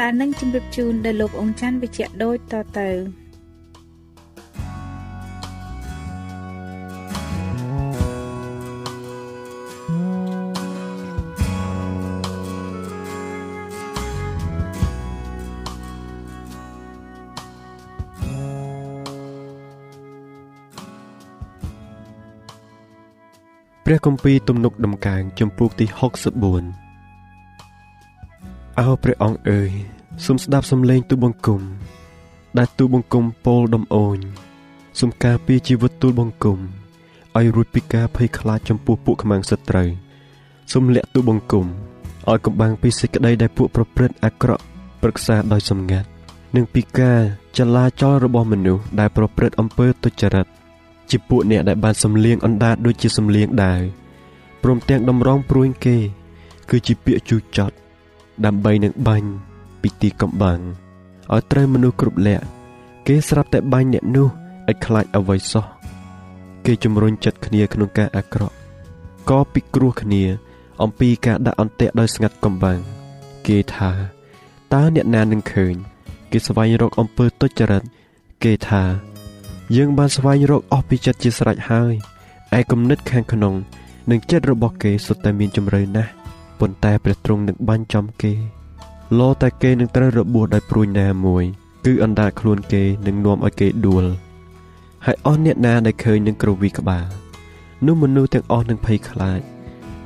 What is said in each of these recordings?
ដែលនឹងជម្រាបជូនដល់លោកអង្គច័ន្ទវិជ្ជៈដូចតទៅព្រះគម្ពីរទំនុកដំកើងចំពោះទី64 អោព្រះអង្គអើយសូមស្ដាប់សំឡេងទូបង្គំ ដែលទូបង្គំពោលដំអូនសូមការពារជីវិតទូលបង្គំឲ្យរួចពីការភ័យខ្លាចចំពោះពួកខ្មាំងសត្រូវសូមលាក់ទូបង្គំឲ្យកំបាំងពីសេចក្តីដែលពួកប្រព្រឹត្តអាក្រក់ប្រឹក្សាដោយសម្ងាត់និងពីការចលាចលរបស់មនុស្សដែលប្រព្រឹត្តអំពើទុច្ចរិតជាពួកអ្នកដែលបានសំលៀងអណ្ដាតដូចជាសំលៀងដាវព្រមទាំងតម្រង់ព្រួយគេ គឺជាពាក្យជូរចត់ ដើម្បីនឹងបាញ់ពីទីកំបាំងឲ្យត្រូវមនុស្សគ្រប់លក្ខគេស្រាប់តែបាញ់អ្នកនោះឲ្យខ្លាចអ្វីសោះគេជំរុញចិត្តគ្នាក្នុងការអាក្រក់ក៏ពិគ្រោះគ្នា អំពីការដាក់អន្ទាក់ដោយស្ងាត់កំបាំងគេថាតើអ្នកណានឹងឃើញ គេស្វែងរកអំពើទុច្ចរិតគេថា យើងបានស្វែងរកអស់ពីចិត្តជាស្រេចហើយឯគំនិតខាងក្នុង និងចិត្តរបស់គេសុទ្ធតែមានជំរឿណាស់ ប៉ុន្តែព្រះទ្រង់នឹងបាញ់ចំគេលោតែគេនឹងត្រូវរបួសដោយព្រួយណាមួយ គឺអណ្ដាតខ្លួនគេនឹងនាំឲ្យគេដួលហើយអស់អ្នកណាដែលឃើញនឹងគ្រវីក្បាលនោះមនុស្សទាំងអស់នឹងភ័យខ្លាច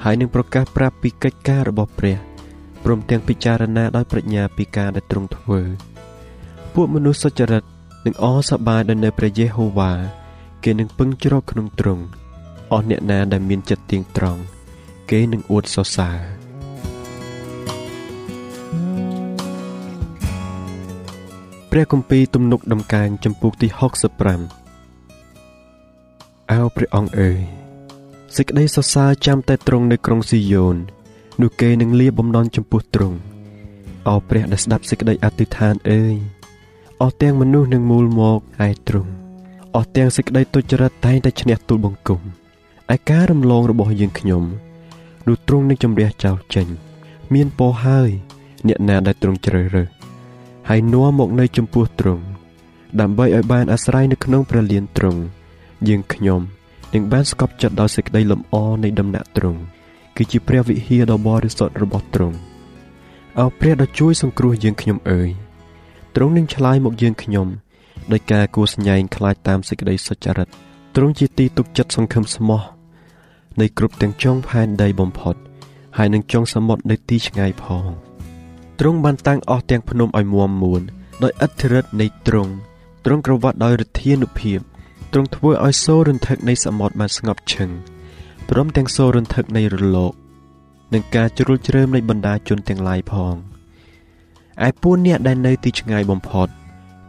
ហើយនឹងប្រកាសប្រាប់ពីកិច្ចការរបស់ព្រះព្រមទាំងពិចារណាដោយប្រាជ្ញាពីការដែលទ្រង់ធ្វើ ពួកមនុស្សសុចរិតនឹងអរសប្បាយដោយនៅព្រះយេហូវ៉ាគេនឹងពឹងជ្រកក្នុងទ្រង់អស់អ្នកណាដែលមានចិត្តទៀងត្រង់គេនឹងអួតសរសើរ ព្រះគម្ពីរទំនុកដំកើងចំពុកទី65អោព្រះអង្គអើយសេចក្តីសរសើរចាំតែទ្រង់នៅក្រុងស៊ីយ៉ូននោះគេនឹងលាបំណន់ចំពោះទ្រង់អោព្រះដែលស្ដាប់សេចក្តីអធិដ្ឋានអើយអស់ទាំងមនុស្សនឹងមូលមកឯទ្រង់អស់ទាំងសេចក្តីទុច្ចរិតតែងតែឈ្នះទូលបង្គំឯការរំលងរបស់យើងខ្ញុំនោះទ្រង់នឹងជំរះចោលចេញ មានពរហើយ អ្នកណាដែលទ្រង់ជ្រើសរើស ហើយនាំមកនៅចំពោះទ្រង់ដើម្បីឲ្យបានអាស្រ័យនៅក្នុងព្រះលានទ្រង់យើងខ្ញុំនឹងបានស្កប់ចិត្តដោយសេចក្តីលំអនៃដំណាក់ទ្រង់គឺជាព្រះវិហារដ៏បរិសុទ្ធរបស់ទ្រង់អោព្រះដ៏ជួយសង្គ្រោះយើងខ្ញុំអើយទ្រង់នឹងឆ្លើយមកយើងខ្ញុំដោយការគួស្ញែងខ្លាចតាមសេចក្តីសុចរិតទ្រង់ជាទីទុកចិត្តសង្ឃឹមស្មោះនៃគ្រប់ទាំងចុងផែនដីបំផុតហើយនឹងចុងសមុទ្រនៅទីឆ្ងាយផង ទ្រង់បានតាំងអស់ទាំងភ្នំឲ្យមាំមួនដោយឥទ្ធិឫទ្ធិនៃទ្រង់ទ្រង់ក្រវ៉ាត់ដោយឫទ្ធានុភាពទ្រង់ធ្វើឲ្យសូររន្ធឹកនៃសមុទ្របានស្ងប់ឈឹងព្រមទាំងសូររន្ធឹកនៃរលកនិងការជ្រុលជ្រើមនៃបណ្ដាជនទាំងឡាយផងឯពួកអ្នកដែលនៅទីឆ្ងាយបំផុត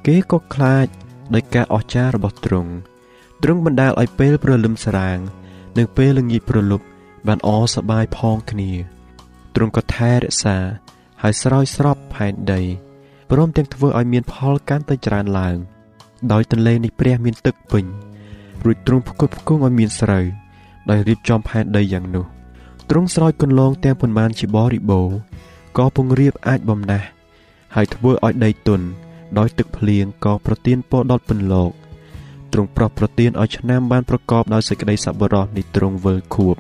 គេក៏ខ្លាចដោយការអស្ចារ្យរបស់ទ្រង់ទ្រង់បណ្ដាលឲ្យពេលព្រលឹមស្រាង និងពេលល្ងាចព្រលប់បានអសប្បាយផងគ្នាទ្រង់ក៏ថែរក្សា ហើយស្រោចស្រពផែនដីព្រមទាំងធ្វើឲ្យមានផលកាន់តែច្រើនឡើង ដោយទន្លេនេះព្រះមានទឹកពេញរួចទ្រង់ផ្គត់ផ្គង់ឲ្យមានស្រូវដោយរៀបចំផែនដីយ៉ាងនោះទ្រង់ស្រោចគន្លងទាំងប៉ុន្មានជាបរិបូរក៏ពង្រៀបអាចបំណាស់ហើយធ្វើឲ្យដីទន់ដោយទឹកភ្លៀងក៏ប្រទានពរដល់ពន្លកទ្រង់ប្រោះប្រទានឲ្យឆ្នាំបានប្រកបដោយសេចក្តីសប្បុរសនៃទ្រង់វិលខួប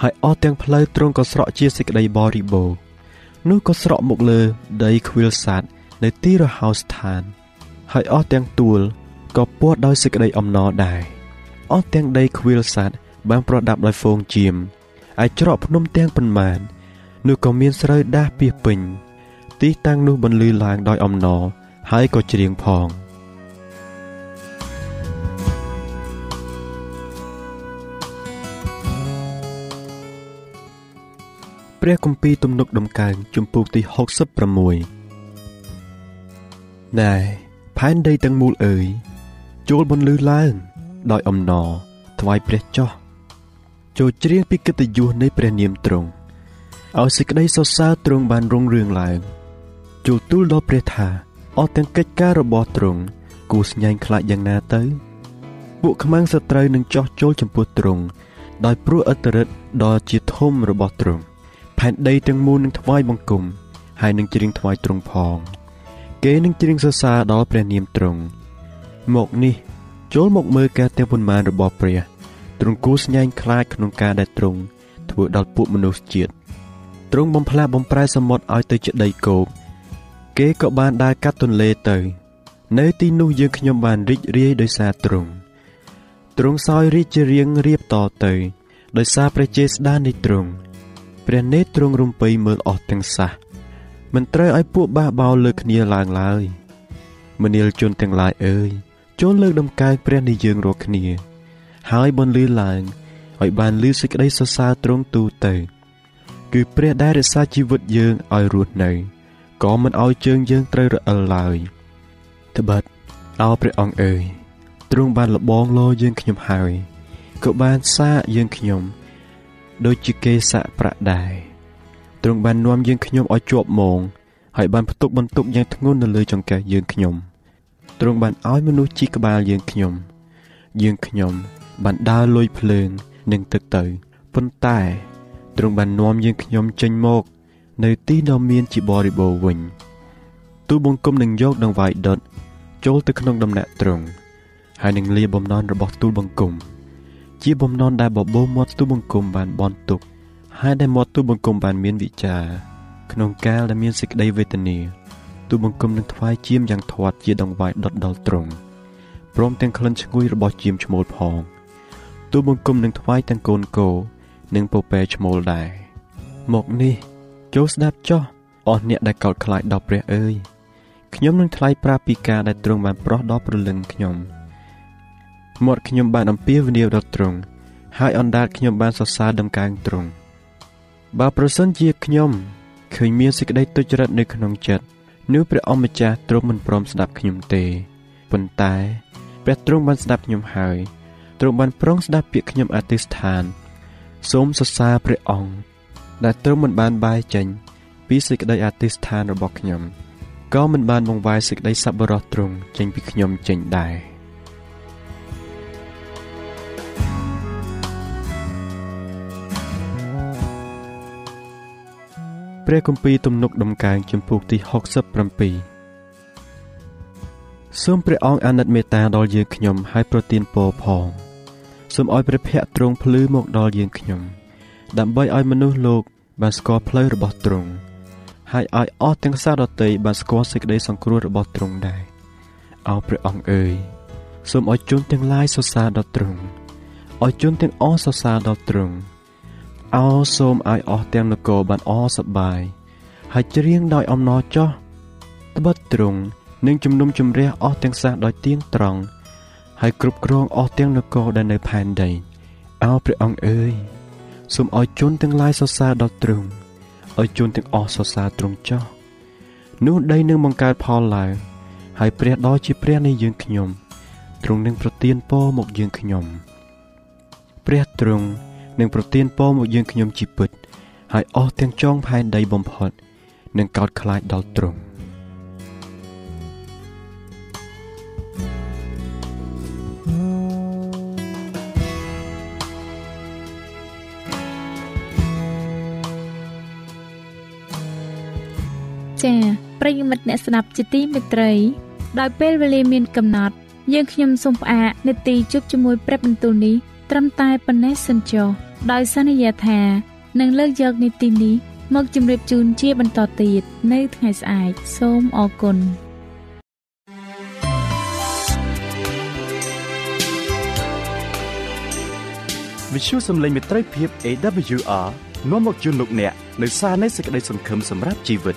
ហើយអស់ទាំងផ្លូវទ្រង់ក៏ស្រក់ជាសេចក្តីបរិបូរ នោះក៏ស្រក់មកលើដីខ្វៀលសាទនៅទីរហោស្ថាន ហើយអស់ទាំងទួលក៏ពួតដោយសេចក្តីអំណរដែរអស់ទាំងដីខ្វៀលសាទបានប្រដាប់ដោយហ្វូងជៀមឯច្រកភ្នំទាំងប៉ុន្មាននោះក៏មានស្រូវដាស់ពីពេញ ទីតាំងនោះបន្លឺឡើងដោយអំណរហើយក៏ច្រៀងផង ព្រះគម្ពីរទំនុកដំកើងជំពូកទី66ណែផែនដីទាំងមូលអើយចូលបន្លឺឡើងដោយអំណរថ្វាយព្រះចោះចូលច្រៀងពីកិត្តិយសនៃព្រះនាមទ្រង់ឲ្យសេចក្តីសរសើរទ្រង់បានរុងរឿងឡើងចូលទូលដល់ព្រះថាអស់ទាំងកិច្ចការរបស់ទ្រង់គួរស្ញែងខ្លាចយ៉ាងណាទៅ ពួកខ្មាំងសត្រូវនឹងចោះចូលចំពោះទ្រង់ដោយព្រោះអត្តរិទ្ធដ៏ជាធំរបស់ទ្រង់ ផែនដីទាំងមូលនឹងថ្វាយបង្គំហើយនឹងច្រៀងថ្វាយទ្រង់ផង គេនឹងច្រៀងសរសើរដល់ព្រះនាមទ្រង់មកនេះ ចូលមកមើលការទាំងប៉ុន្មានរបស់ព្រះទ្រង់គួរស្ញែងខ្លាចក្នុងការដែលទ្រង់ធ្វើដល់ពួកមនុស្សជាតិទ្រង់បំផ្លាស់បំប្រែសមុទ្រឲ្យទៅជាដីគោកគេក៏បានដើរកាត់ទន្លេទៅ នៅទីនោះយើងខ្ញុំបានរីករាយដោយសារទ្រង់ទ្រង់សោយរីកជារៀងរៀបតទៅ ដោយសារព្រះជេស្តានៃទ្រង់ ព្រះនេត្រទ្រង់រំពៃមើលអស់ទាំងសះមិនត្រូវឲ្យពួកបះបោលើគ្នាឡើងឡើយមនាលជនទាំងឡាយអើយចូលលើកដំកើងព្រះនៃយើងរាល់គ្នា ហើយបន្លឺឡើងឲ្យបានលឺសេចក្តីសរសើរទ្រង់ទូទៅ គឺព្រះដែលរក្សាជីវិតយើងឲ្យរស់នៅក៏មិនឲ្យជើងយើងត្រូវរអិលឡើយត្បិតអោព្រះអង្គអើយទ្រង់បានលបងលោយើងខ្ញុំហើយក៏បានសាកយើងខ្ញុំ ដូចជាគេសាក់ប្រាក់ដែរទ្រង់បាននាំយើងខ្ញុំឲ្យជាប់មងហើយបានផ្ទុកបន្ទុកយ៉ាងធ្ងន់នៅលើចង្កេះយើងខ្ញុំទ្រង់បានឲ្យមនុស្សជីក្បាលយើងខ្ញុំ យើងខ្ញុំ បានដើរលុយភ្លើងនឹងទឹកទៅប៉ុន្តែទ្រង់បាននាំយើងខ្ញុំចេញមក នៅទីដ៏មានជាបរិបូរវិញទូបង្គំនឹងយកដង្វាយដុតចូលទៅក្នុងដំណាក់ទ្រង់ហើយនឹងលាបំណន់របស់ទូលបង្គំ ជាបំណន់ដែលបបោមាត់ទូបង្គំបានបន់ទុកហើយដែលមាត់ទូបង្គំបានមានវិចារក្នុងកាលដែលមានសេចក្តីវេទនាទូបង្គំនឹងថ្វាយជាមយ៉ាងធាត់ជាដង្វាយដុតដល់ទ្រង់ព្រមទាំងក្លិនឈ្ងុយរបស់ជាមឈ្មោលផងទូបង្គំនឹងថ្វាយទាំងកូនគោនិងពពែឈ្មោលដែរមកនេះចូលស្ដាប់ចោះអស់អ្នកដែលកោតខ្លាចដល់ព្រះអើយខ្ញុំនឹងថ្លែងប្រាប់ពីការដែលទ្រង់បានប្រោះដល់ព្រលឹងខ្ញុំ មាត់ខ្ញុំបានអំពាវនាវដល់ទ្រង់ហើយអណ្ដាតខ្ញុំបានសរសើរដំកើងទ្រង់បើប្រសិនជាខ្ញុំឃើញមានសេចក្តីទុច្ចរិតនៅក្នុងចិត្តនោះព្រះអម្ចាស់ទ្រង់មិនព្រមស្ដាប់ខ្ញុំទេប៉ុន្តែព្រះទ្រង់បានស្ដាប់ខ្ញុំហើយទ្រង់បានប្រងស្ដាប់ពាក្យខ្ញុំអធិស្ឋាន សូមសរសើរព្រះអង្គដែលទ្រង់មិនបានបែរចេញពីសេចក្តីអធិស្ឋានរបស់ខ្ញុំក៏មិនបានបង្វែរសេចក្តីសប្បុរសទ្រង់ចេញពីខ្ញុំចេញដែរ ព្រះគម្ពីរទំនុកដំកើងចំពោះទី67សូមព្រះអង្គអាណិតមេត្តាដល់យើងខ្ញុំហើយប្រទានពរផងសូមឲ្យព្រះភ័ក្ត្រទ្រង់ភ្លឺមកដល់យើងខ្ញុំដើម្បីឲ្យមនុស្សលោកបានស្គាល់ផ្លូវរបស់ទ្រង់ហើយឲ្យអស់ទាំងសាសដតីបានស្គាល់សេចក្តីសង្គ្រោះរបស់ទ្រង់ដែរអោព្រះអង្គអើយសូមឲ្យជនទាំងឡាយសរសើរដល់ទ្រង់ឲ្យជនទាំងអស់សរសើរដល់ទ្រង់ អោសូមឲ្យអស់ទាំងនគរបានអសប្បាយហើយច្រៀងដោយអំណរចោះត្បិតទ្រង់នឹងជំនុំជម្រះអស់ទាំងសាសដោយទៀងត្រង់ហើយគ្រប់គ្រងអស់ទាំងនគរដែលនៅផែនដីអោព្រះអង្គអើយសូមឲ្យជនទាំងឡាយសរសើរដល់ទ្រង់ឲ្យជនទាំងអស់សរសើរទ្រង់ចោះនោះដីនឹងបង្កើតផលឡើងហើយព្រះដ៏ជាព្រះនៃយើងខ្ញុំទ្រង់នឹងប្រទានពរមកយើងខ្ញុំ ព្រះទ្រង់ និងប្រទានពរមកយើងខ្ញុំជាពិត ហើយអស់ទាំងចងផែនដីបំផុតនិងកោតខ្លាចដល់ទ្រង់ចា៎ប្រិយមិត្តអ្នកស្ដាប់ជាទីមេត្រី ដោយពេលវេលាមានកំណត់ យើងខ្ញុំសូមផ្អាកនាទីជប់ជាមួយព្រឹបបន្ទូលនេះ ត្រឹមតែប៉ុណ្ណេះសិនចុះដោយសន្យាថានឹងលើកយកនាទីនេះមកជម្រាបជូនជាបន្តទៀតនៅថ្ងៃស្អែកសូមអរគុណវិទ្យុសំឡេងមេត្រីភាព AWR នាំមកជូនលោកអ្នកនៅសារនៃសេចក្តីសង្ឃឹមសម្រាប់ជីវិត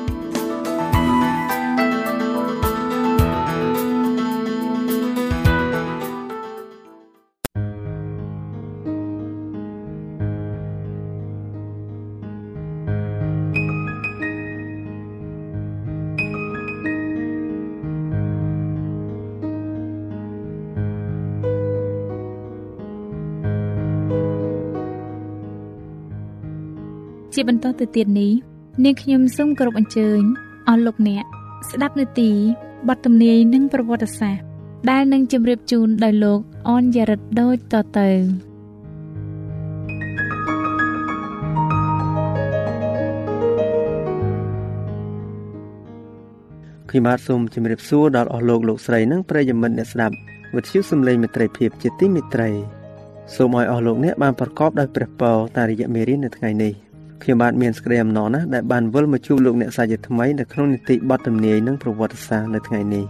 ជាបន្តទៅទៀតនេះនាងខ្ញុំសូមគោរពអញ្ជើញអស់លោកអ្នកស្ដាប់នាទីបទទំនាយនិងប្រវត្តិសាស្ត្រដែលនឹងជម្រាបជូនដោយលោកអនយ៉ារិតដូចតទៅខ្ញុំបាទសូមជម្រាបសួរដល់អស់លោកលោកស្រីនិងប្រិយមិត្តអ្នកស្ដាប់វិទ្យុសំឡេងមិត្តភាពជាទីមេត្រីសូមឲ្យអស់លោកអ្នកបានប្រកបដោយព្រះពរតាមរយៈមេរៀននៅថ្ងៃនេះ ខ្ញុំបាទមានសេចក្តីអំណរណាស់ដែលបានវិលមកជួបលោកអ្នកសាជាថ្មីនៅក្នុងនីតិបទទំនាយនិងប្រវត្តិសាស្ត្រនៅថ្ងៃនេះ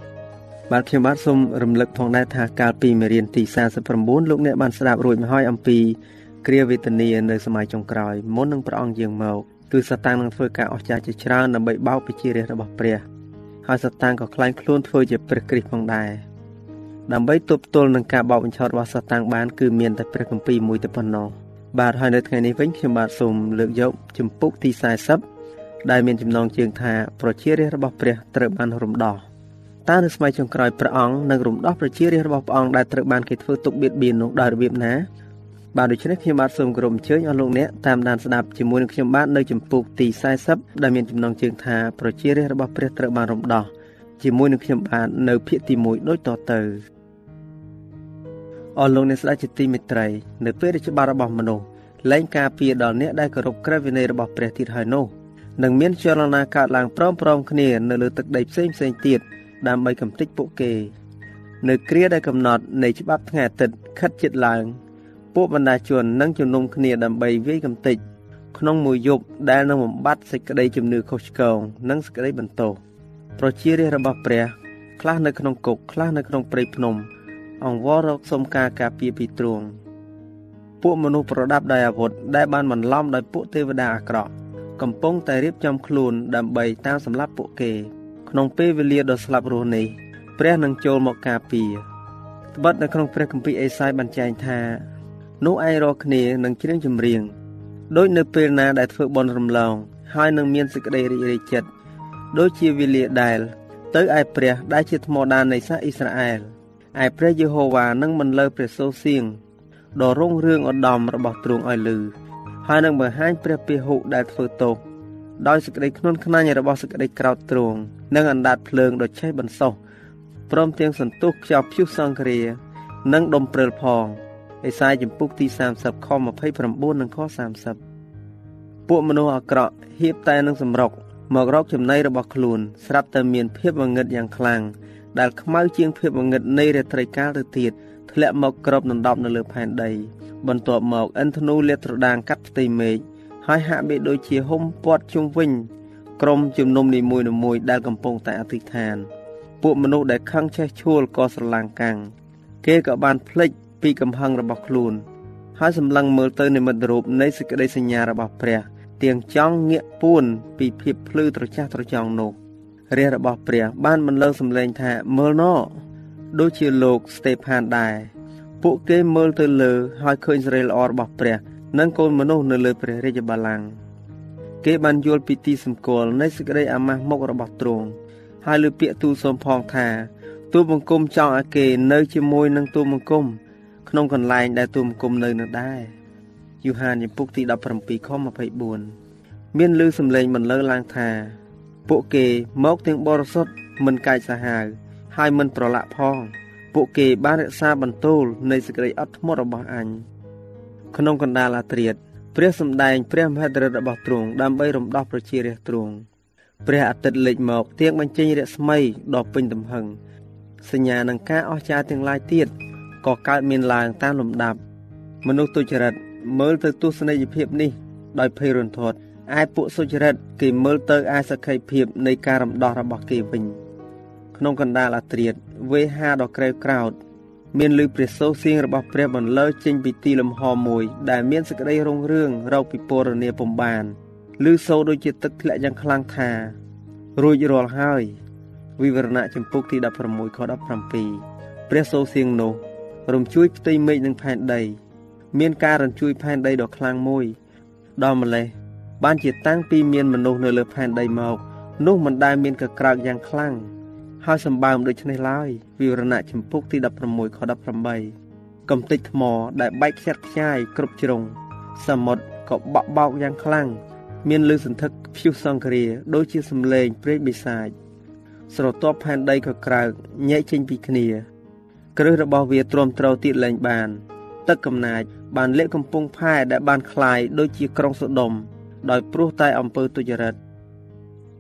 បាទខ្ញុំបាទសូមរំលឹកផងដែរថាកាលពីមេរៀនទី49លោកអ្នកបានស្ដាប់រួចមកហើយអំពីគ្រាវេទនានៅសម័យចុងក្រោយមុននឹងព្រះអង្គយាងមកគឺសាតាំងនឹងធ្វើការអស្ចារ្យជាច្រើនដើម្បីបោកពិជារាជរបស់ព្រះហើយសាតាំងក៏ខ្លាញ់ខ្លួនធ្វើជាព្រះគ្រីស្ទផងដែរដើម្បីទប់ទល់នឹងការបោកបញ្ឆោតរបស់សាតាំងបានគឺមានតែព្រះគម្ពីរមួយតែប៉ុណ្ណោះ បាទហើយនៅថ្ងៃនេះវិញខ្ញុំបាទសូមលើកយកជំពូកទី40ដែលមានចំណងជើងថាប្រជារាស្ត្ររបស់ព្រះត្រូវបានរំដោះតើនៅសម័យចុងក្រោយព្រះអង្គនឹងរំដោះប្រជារាស្ត្ររបស់ព្រះអង្គដែលត្រូវបានគេធ្វើទុកបៀតបៀននោះដោយរបៀបណាបាទដូច្នេះខ្ញុំបាទសូមគោរពអញ្ជើញអស់លោកអ្នកតាមដានស្ដាប់ជាមួយនឹងខ្ញុំបាទនៅជំពូកទី40ដែលមានចំណងជើងថាប្រជារាស្ត្ររបស់ព្រះត្រូវបានរំដោះជាមួយនឹងខ្ញុំបាទនៅភាគទី1ដូចតទៅ អស់លោកអ្នកស្ដេចជាទីមេត្រីនៅពេលដែលច្បាប់របស់មនុស្សលែងការពារដល់អ្នកដែលគោរពក្រឹតវិន័យរបស់ព្រះទៀតហើយនោះនឹងមានចលនាកើតឡើងព្រមព្រំគ្នានៅលើទឹកដីផ្សេងផ្សេងទៀតដើម្បីកំទេចពួកគេ នៅគ្រាដែលកំណត់នៃច្បាប់ថ្ងៃអាទិត្យខិតជិតឡើង ពួកបណ្ដាជននឹងជំនុំគ្នាដើម្បីវាយកំទេចក្នុងមួយយប់ដែលនឹងបំបត្តិសេចក្តីជំនឿខុសឆ្គងនិងសេចក្តីបន្ទោសប្រជារាស្ត្ររបស់ព្រះ ខ្លះនៅក្នុងគុកខ្លះនៅក្នុងព្រៃភ្នំ អង្វររកសុំការការពារពីទ្រង់ពួកមនុស្សប្រដាប់ដោយអាវុធដែលបានបន្លំដោយពួកទេវតាអាក្រក់កំពុងតែរៀបចំខ្លួនដើម្បីតាមសម្លាប់ពួកគេ ក្នុងពេលវេលាដ៏ស្លាប់រស់នេះព្រះនឹងចូលមកការពារត្បិតនៅក្នុងព្រះគម្ពីរអេសាយបានចែងថានោះឯងរកគ្នានឹងច្រៀងចម្រៀងដូចនៅពេលណាដែលធ្វើបន់រំលង ហើយនឹងមានសេចក្តីរីករាយចិត្តដូចជាវេលាដែល ទៅឯព្រះដែលជាថ្មដាននៃសាសអ៊ីស្រាអែល ឯព្រះយេហូវ៉ានឹងមិនលើព្រះសូរសៀងដ៏រុងរឿងឧត្តមរបស់ទ្រង់ឲ្យលឺហើយនឹងបង្ហាញព្រះពហុដែលធ្វើទោសដោយសេចក្តីខ្នន់ខ្នាញរបស់សេចក្តីក្រោធទ្រង់និងអណ្ដាតភ្លើងដ៏ឆេះបន្សោះព្រមទាំងសន្ទុះខ្យល់ព្យុះសង្គ្រា និងដុំព្រិលផងអេសាយចំពុកទី30ខ29និងខ30ពួកមនុស្សអាក្រក់ហៀបតែនឹងសម្រុកមករកចំណៃរបស់ខ្លួន ស្រាប់តែមានភាពងងឹតយ៉ាងខ្លាំង ដែលខ្មៅជាងភាពងងឹតនៃរាត្រីកាលទៅទៀតធ្លាក់មកក្របដណ្ដប់នៅលើផែនដី បន្ទាប់មកឥន្ទនូលាតត្រដាងកាត់ផ្ទៃមេឃហើយហាក់បីដូចជាហុំព័ទ្ធជុំវិញក្រុមជំនុំនីមួយៗដែលកំពុងតែអធិដ្ឋាន ពួកមនុស្សដែលខឹងឆេះឆួលក៏ស្រឡាំងកាំងគេក៏បានភ្លេចពីកំហឹងរបស់ខ្លួន ហើយសម្លឹងមើលទៅនិមិត្តរូបនៃសេចក្តីសញ្ញារបស់ព្រះ ទៀងចង់ងាកពួនពីភាពភ្លឺត្រចះត្រចង់នោះ រាជរបស់ព្រះបានបន្លឺសម្លេងថាមើលណោដូចជាលោកស្តេផានដែរពួកគេមើលទៅលើហើយឃើញសេរីល្អរបស់ព្រះ និងកូនមនុស្សនៅលើព្រះរាជបល្ល័ង្កគេបានយល់ពីទីសម្គាល់នៃសេចក្តីអាម៉ាស់មុខរបស់ទ្រង់ហើយលើពាក្យទូលសូមផងថាទូលបង្គំចង់ឲ្យគេនៅជាមួយនឹងទូលបង្គំក្នុងកន្លែងដែលទូលបង្គំនៅនឹងដែរយូហានជំពូកទី17ខ24មានលឺសំឡេងបន្លឺឡើងថា ពួកគេមកទាំងបរិសុទ្ធមិនកាចសាហាវហើយមិនប្រឡាក់ផង ពួកគេបានរក្សាបន្ទូលនៃសេចក្តីអត់ធ្មត់របស់អញក្នុងកណ្ដាលអាត្រិតព្រះសម្ដែងព្រះមហិទ្ធិឫទ្ធិរបស់ទ្រង់ដើម្បីរំដោះប្រជារាស្ត្រទ្រង់ព្រះអាទិត្យលេចមកទៀងបញ្ចេញរស្មីដ៏ពេញទំហឹងសញ្ញានឹងការអស្ចារ្យទាំងឡាយទៀតក៏កើតមានឡើងតាមលំដាប់មនុស្សទុច្ចរិតមើលទៅទស្សនីយភាពនេះដោយភ័យរន្ធត់ ឯពួកសុចរិតគេមើលទៅឯសក្ខីភាពនៃការរំដោះរបស់គេវិញក្នុងកណ្ដាលអាត្រិតវេហាដ៏ក្រេវក្រោតមានលឺព្រះសូរសៀងរបស់ព្រះបន្លឺចេញពីទីលំហមួយ ដែលមានសេចក្តីរុងរឿងរកពីពរនាពំបានលឺសូរដូចជាទឹកធ្លាក់យ៉ាងខ្លាំងថារួចរាល់ហើយវិវរណៈចម្ពោះទី16ខ17ព្រះសូរសៀងនោះរំជួយផ្ទៃមេឃនិងផែនដី មានការរំជួយផែនដីដ៏ខ្លាំងមួយ ដល់ម្លេះ បានជាតាំងពីមានមនុស្សនៅលើផែនដីមកនោះមិនដែលមានកក្រើកយ៉ាងខ្លាំងហើយសម្បើមដូចនេះឡើយវិវរណៈចម្ពោះទី16ខ18កំទេចថ្មដែលបែកខ្ចាត់ខ្ចាយគ្រប់ជ្រុងសមុទ្រក៏បក់បោកយ៉ាងខ្លាំងមានលឺសន្ធឹកព្យុះសង្គ្រាដូចជាសំឡេងព្រេងបិសាចស្រទាប់ផែនដីក៏ក្រើកញែកចេញពីគ្នា គ្រឹះរបស់វាទ្រាំទ្រទៀតលែងបាន ទឹកកំណាចបានលាក់កំពង់ផែដែលបានคลายដូចជាក្រុងសូដុំ ដោយព្រោះតែអំពើទុច្ចរិត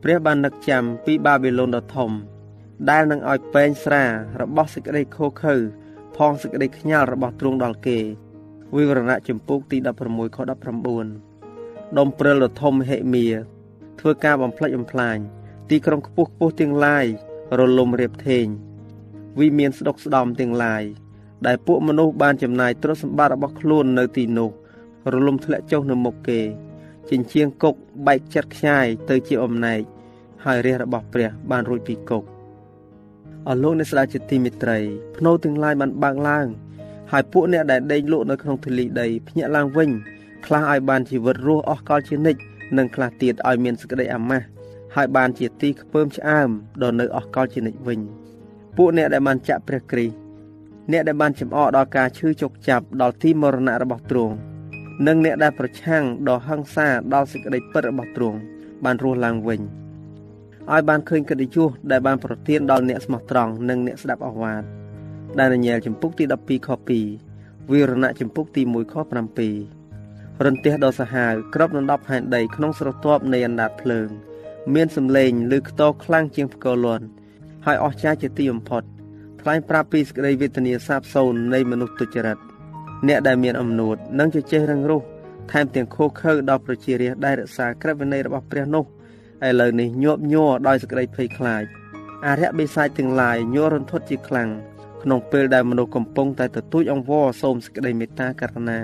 ព្រះបាននឹកចាំពីបាប៊ីឡូនដ៏ធំ ដែលនឹងឲ្យពេងស្រារបស់សេចក្តីខូខើផងសេចក្តីខ្ញាល់របស់ទ្រង់ដល់គេវិវរណៈចម្ពោះទី16ខ19ដុំព្រិលដ៏ធំហិមៀធ្វើការបំផ្លិចបំផ្លាញទីក្រុងខ្ពស់ខ្ពស់ទាំងឡាយរលំរៀបធេងវិមានស្ដុកស្ដំទាំងឡាយដែលពួកមនុស្សបានចំណាយទ្រព្យសម្បត្តិរបស់ខ្លួននៅទីនោះរលំធ្លាក់ចុះនៅមុខគេ ចិញ្ចៀងគុកបែកចិត្តខ្ញាយទៅជាអំណែកហើយរាជរបស់ព្រះបានរួចពីគុកអស់លោកអ្នកស្ដាប់ជាទីមេត្រីភ្នោទាំងឡាយបានបើកឡើង ហើយពួកអ្នកដែលដេកលក់នៅក្នុងទលីដីភ្ញាក់ឡើងវិញខ្លះឲ្យបានជីវិតរស់អស់កលជានិច្ចនិងខ្លះទៀតឲ្យមានសេចក្តីអាម៉ាស់ហើយបានជាទីខ្ពើមឆ្អើមដល់នៅអស់កលជានិច្ចវិញពួកអ្នកដែលបានចាក់ព្រះគ្រីស្ទអ្នកដែលបានចំអកដល់ការឈឺជោគចាប់ដល់ទីមរណៈរបស់ទ្រង់ និងអ្នកដែលប្រឆាំងដល់ហិង្សាដល់សេចក្តីពិតរបស់ទ្រង់បានរស់ឡើងវិញឲ្យបានឃើញកិត្តិយសដែលបានប្រទានដល់អ្នកស្មោះត្រង់និងអ្នកស្ដាប់អស់វាទដែលនញែលចំពុកទី12ខ2វិរណៈចំពុកទី1ខ7រន្ទះដ៏សាហាវក្របដណ្ដប់ផែនដីក្នុងស្រទាប់នៃអណ្ដាតភ្លើង មានសម្លេងឮខ្ទរខ្លាំងជាងផ្គរលាន់ហើយអស្ចារ្យជាទីបំផុតថ្លែងប្រាប់ពីសេចក្តីវេទនាសាបសូន្យនៃមនុស្សទុច្ចរិត អ្នកដែលមានអំណួតនិងជជែករឹងរូសថែមទាំងខូខើដល់ប្រជារាស្ត្រដែលរក្សាក្រឹតវិន័យរបស់ព្រះនោះឥឡូវនេះញាប់ញ័រដោយសេចក្តីភ័យខ្លាចអរិយបិសាចទាំងឡាយញ័ររន្ធត់ជាខ្លាំងក្នុងពេលដែលមនុស្សកំពុងតែទទូចអង្វរសូមសេចក្តីមេត្តាករុណា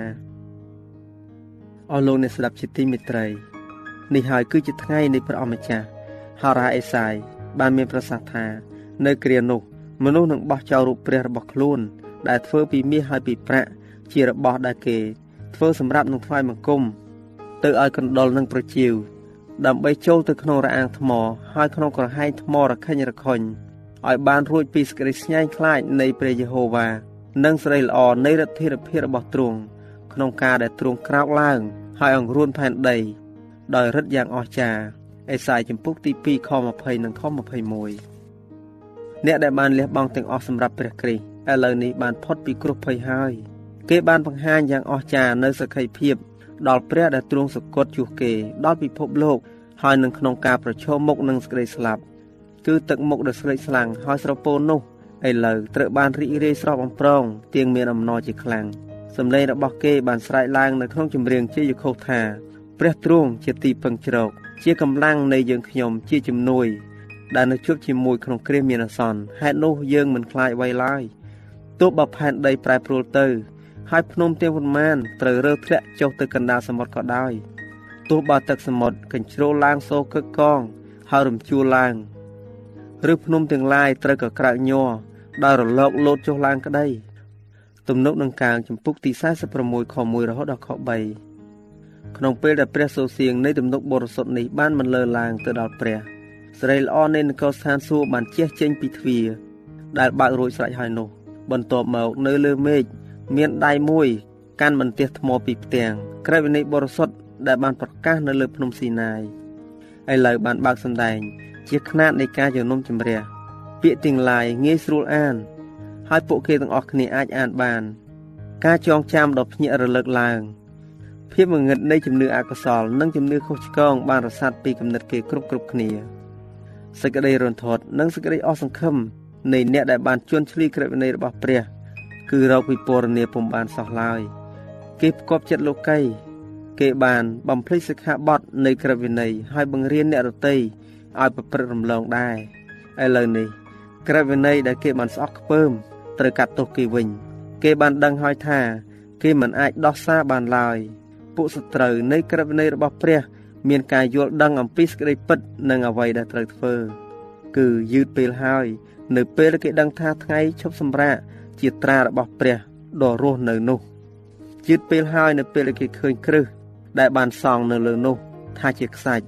អស់លោកអ្នកស្ដាប់ជាទីមេត្រីនេះហើយគឺជាថ្ងៃនៃព្រះអម្ចាស់ហារ៉ាអេសាយបានមានប្រសាសន៍ថានៅគ្រានោះមនុស្សនឹងបោះចោលរូបព្រះរបស់ខ្លួន ដែលធ្វើពីមាសហើយពីប្រាក់ ជារបស់ដែលគេ ធ្វើសម្រាប់នឹងថ្វាយបង្គំទៅឲ្យកណ្ដុលនឹងប្រជាវដើម្បីចូលទៅក្នុងរអាងថ្ម ហើយក្នុងក្រហែងថ្មរខិញរខុញឲ្យបានរួចពីសេចក្តីស្ញាញ់ខ្លាចនៃព្រះយេហូវ៉ានិងសេរីល្អនៃរទ្ធាភិបរបស់ទ្រង់ក្នុងការដែលទ្រង់ក្រោកឡើង ហើយអង្រួនផែនដី ដោយរិទ្ធយ៉ាងអស្ចារ្យអេសាយចំពុកទី2ខ20និងខ21អ្នកដែលបានលះបង់ទាំងអស់សម្រាប់ព្រះគ្រីស្ទឥឡូវនេះបានផុតពីគ្រោះភ័យហើយ គេបានបង្ហាញយ៉ាងអស្ចារ្យនៅសក្ខីភាពដល់ព្រះដែលទ្រង់សគត់ជួសគេដល់ពិភពលោកហើយនឹងក្នុងការប្រឈមមុខនឹងសេចក្តីស្លាប់គឺទឹកមុខដ៏ស្រេកស្លាំងហើយស្រពោននោះឥឡូវត្រូវបានរីករាយស្រស់បំព្រងទៀងមានអំណរជាខ្លាំងសម្លេងរបស់គេបានស្រែកឡើងនៅក្នុងចម្រៀងជាយខុសថាព្រះទ្រង់ជាទីពឹងជ្រកជាកម្លាំងនៃយើងខ្ញុំជាជំនួយ ដែលនៅជួបជាមួយក្នុងគ្រាមានអាសន្នហេតុនោះយើងមិនខ្លាចអ្វីឡើយទោះបើផែនដីប្រែប្រួលទៅ ហើយភ្នំទាំងប៉ុន្មានត្រូវរើធ្លាក់ចុះទៅកណ្ដាលសមុទ្រក៏ដោយទោះបើទឹកសមុទ្រកញ្ជ្រោលឡើងសូរកឹកកងហើយរំជួលឡើងឬភ្នំទាំងឡាយត្រូវក៏ក្រើកញ័រដោយរលកលោតចុះឡើងក្តីទំនុកនឹងកាងចម្ពុកទី46ខ1រហូតដល់ខ3ក្នុងពេលដែលព្រះសូរសៀងនៃទំនុកបរិសុទ្ធនេះបានបន្លឺឡើងទៅដល់ព្រះសេរីល្អនៃនគរស្ថានសួគ៌បានជះចេញពីទ្វារដែលបើករួចស្រេចហើយនោះបន្ទាប់មកនៅលើមេឃ មានដៃមួយកាន់បន្ទះថ្មពីផ្ទាំងក្រែវិន័យបរិសុទ្ធដែលបានប្រកាសនៅលើភ្នំស៊ីណាយឥឡូវបានបើកសម្ដែង ជាຂ្នាតនៃការជំនុំជម្រះពាក្យទាំងឡាយងាយស្រួលអាន ហើយពួកគេទាំងអស់គ្នាអាចអានបាន ការចងចាំដ៏ភ្ញាក់រលឹកឡើងភាពងងឹតនៃជំនឿអកុសលនិងជំនឿខុសឆ្គងបានរសាត់ពីគំនិតគេគ្រប់គ្រប់គ្នាសេចក្តីរន្ធត់និងសេចក្តីអស់សង្ឃឹមនៃអ្នកដែលបានជន់ឈ្លីក្រឹតវិន័យរបស់ព្រះ គឺរកពិពណ៌នាពុំបានសោះឡើយគេផ្គប់ចិត្តលោកីគេបានបំភ្លេចសិក្ខាបទនៃក្រឹតវិន័យហើយបង្រៀនអ្នករតីឲ្យប្រព្រឹត្តរំលងដែរឥឡូវនេះក្រឹតវិន័យដែលគេបានស្អប់ខ្ពើមត្រូវកាត់ទោសគេវិញ គេបានដឹងហើយថា គេមិនអាចដោះសារបានឡើយពួកសត្រូវនៃក្រឹតវិន័យរបស់ព្រះ មានការយល់ដឹងអំពីសេចក្តីពិតនិងអ្វីដែលត្រូវធ្វើ គឺយឺតពេលហើយ នៅពេលគេដឹងថាថ្ងៃឈប់សម្រាក ជាត្រារបស់ព្រះដ៏រស់នៅនោះយឺតពេលហើយនៅពេលគេឃើញគ្រឹះដែលបានសង់នៅលើនោះថាជាខ្សាច់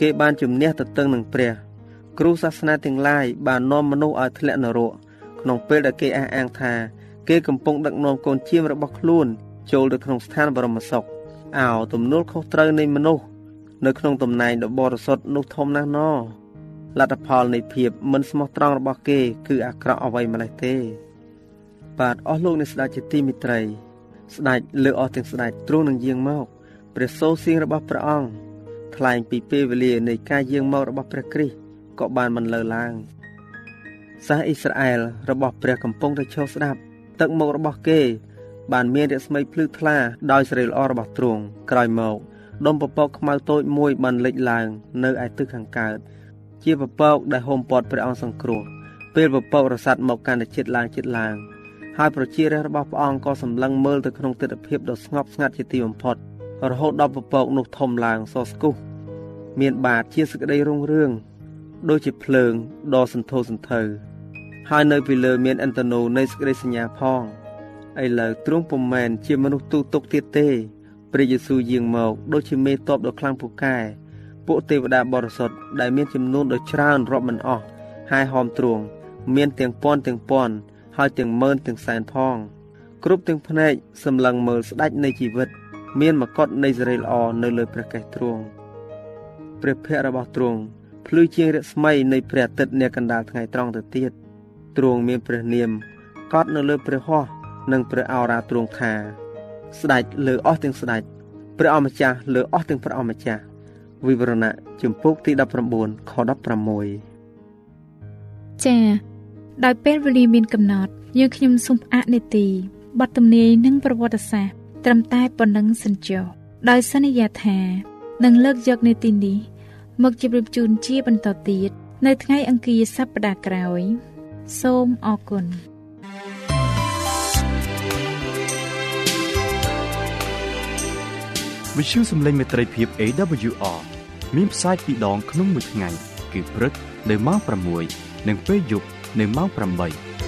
គេបានជំនះទៅតឹងនឹងព្រះ គ្រូសាសនាទាំងឡាយបាននាំមនុស្សឲ្យធ្លាក់នរកក្នុងពេលដែលគេអះអាងថាគេកំពុងដឹកនាំកូនជៀមរបស់ខ្លួន ចូលទៅក្នុងស្ថានបរមសុខអោទំនួលខុសត្រូវនៃមនុស្សនៅក្នុងតំណែងដ៏បរិសុទ្ធនោះធំណាស់ណលទ្ធផលនៃភាពមិនស្មោះត្រង់របស់គេ គឺអាក្រក់អ្វីម្លេះទេ បាទអស់លោកអ្នកស្ដេចជាទីមិត្តរីស្ដេចលើអស់ទាំងស្ដេចទ្រង់នឹងយាងមកព្រះសូរសៀងរបស់ព្រះអង្គថ្លែងពីពេលវេលានៃការយាងមករបស់ព្រះគ្រីស្ទក៏បានបន្លឺឡើងសាសអ៊ីស្រាអែលរបស់ព្រះកំពុងតែឈរស្ដាប់ទឹកមុខរបស់គេ បានមានរស្មីភ្លឺថ្លាដោយសេរីល្អរបស់ទ្រង់ក្រោយមកដុំពពកខ្មៅតូចមួយបានលេចឡើង នៅឯទិសខាងកើត ជាពពកដែលហូមព័ទ្ធព្រះអង្គសង្គ្រោះពេលពពករសាត់មកកាន់តែជិតឡើងជិតឡើង ហើយប្រជារាស្ត្ររបស់ព្រះអង្គក៏សម្លឹងមើលទៅក្នុងទិដ្ឋភាពដ៏ស្ងប់ស្ងាត់ជាទីបំផុតរហូតដល់ពពកនោះធំឡើងសស្គុះមានបាតជាសក្តីរុងរឿងដូចជាភ្លើងដ៏សន្ធោសន្ធៅហើយនៅពីលើមានអន្តនោនៃសក្តីសញ្ញាផងឥឡូវទ្រង់ពុំមែនជាមនុស្សទូទុកទៀតទេព្រះយេស៊ូវយាងមកដូចជាមេតបដ៏ខ្លាំងពូកែពួកទេវតាបរិសុទ្ធដែលមានចំនួនដ៏ច្រើនរាប់មិនអស់ហើយហោមទ្រង់មានទាំងពាន់ទាំងពាន់ ហើយទាំងម៉ឺនទាំងសែនផង គ្រប់ទាំងភ្នែកសម្លឹងមើលស្ដេចនៃជីវិត មានមកុដនៃសេរីល្អនៅលើព្រះកេសទ្រង់ព្រះភ័ក្ត្ររបស់ទ្រង់ភ្លឺជាងរស្មីនៃព្រះអាទិត្យនាកណ្ដាលថ្ងៃត្រង់ទៅទៀតទ្រង់មានព្រះនាមកត់នៅលើព្រះហស្ថនិងព្រះអរាទ្រង់ថា ស្ដេចលើអស់ទាំងស្ដេចព្រះអម្ចាស់លើអស់ទាំងព្រះអម្ចាស់វិវរណៈជំពូកទី19ខ16ចា៎ ដោយពេលវេលាមានកំណត់យើងខ្ញុំសូមផ្អាកនេតិបទទំនាយនិងប្រវត្តិសាស្ត្រត្រឹមតែប៉ុណ្ណឹងសិនចុះដោយសន្យាថានឹងលើកយកនេតិនេះ មកជម្រាបជូនជាបន្តទៀតនៅថ្ងៃអង្គារសប្តាហ៍ក្រោយ សូមអរគុណវិទ្យុសំឡេងមេត្រីភាព AWR មានផ្សាយពីរដងក្នុងមួយថ្ងៃគឺព្រឹកនៅម៉ោង6និងពេលយប់ នៅម៉ោង8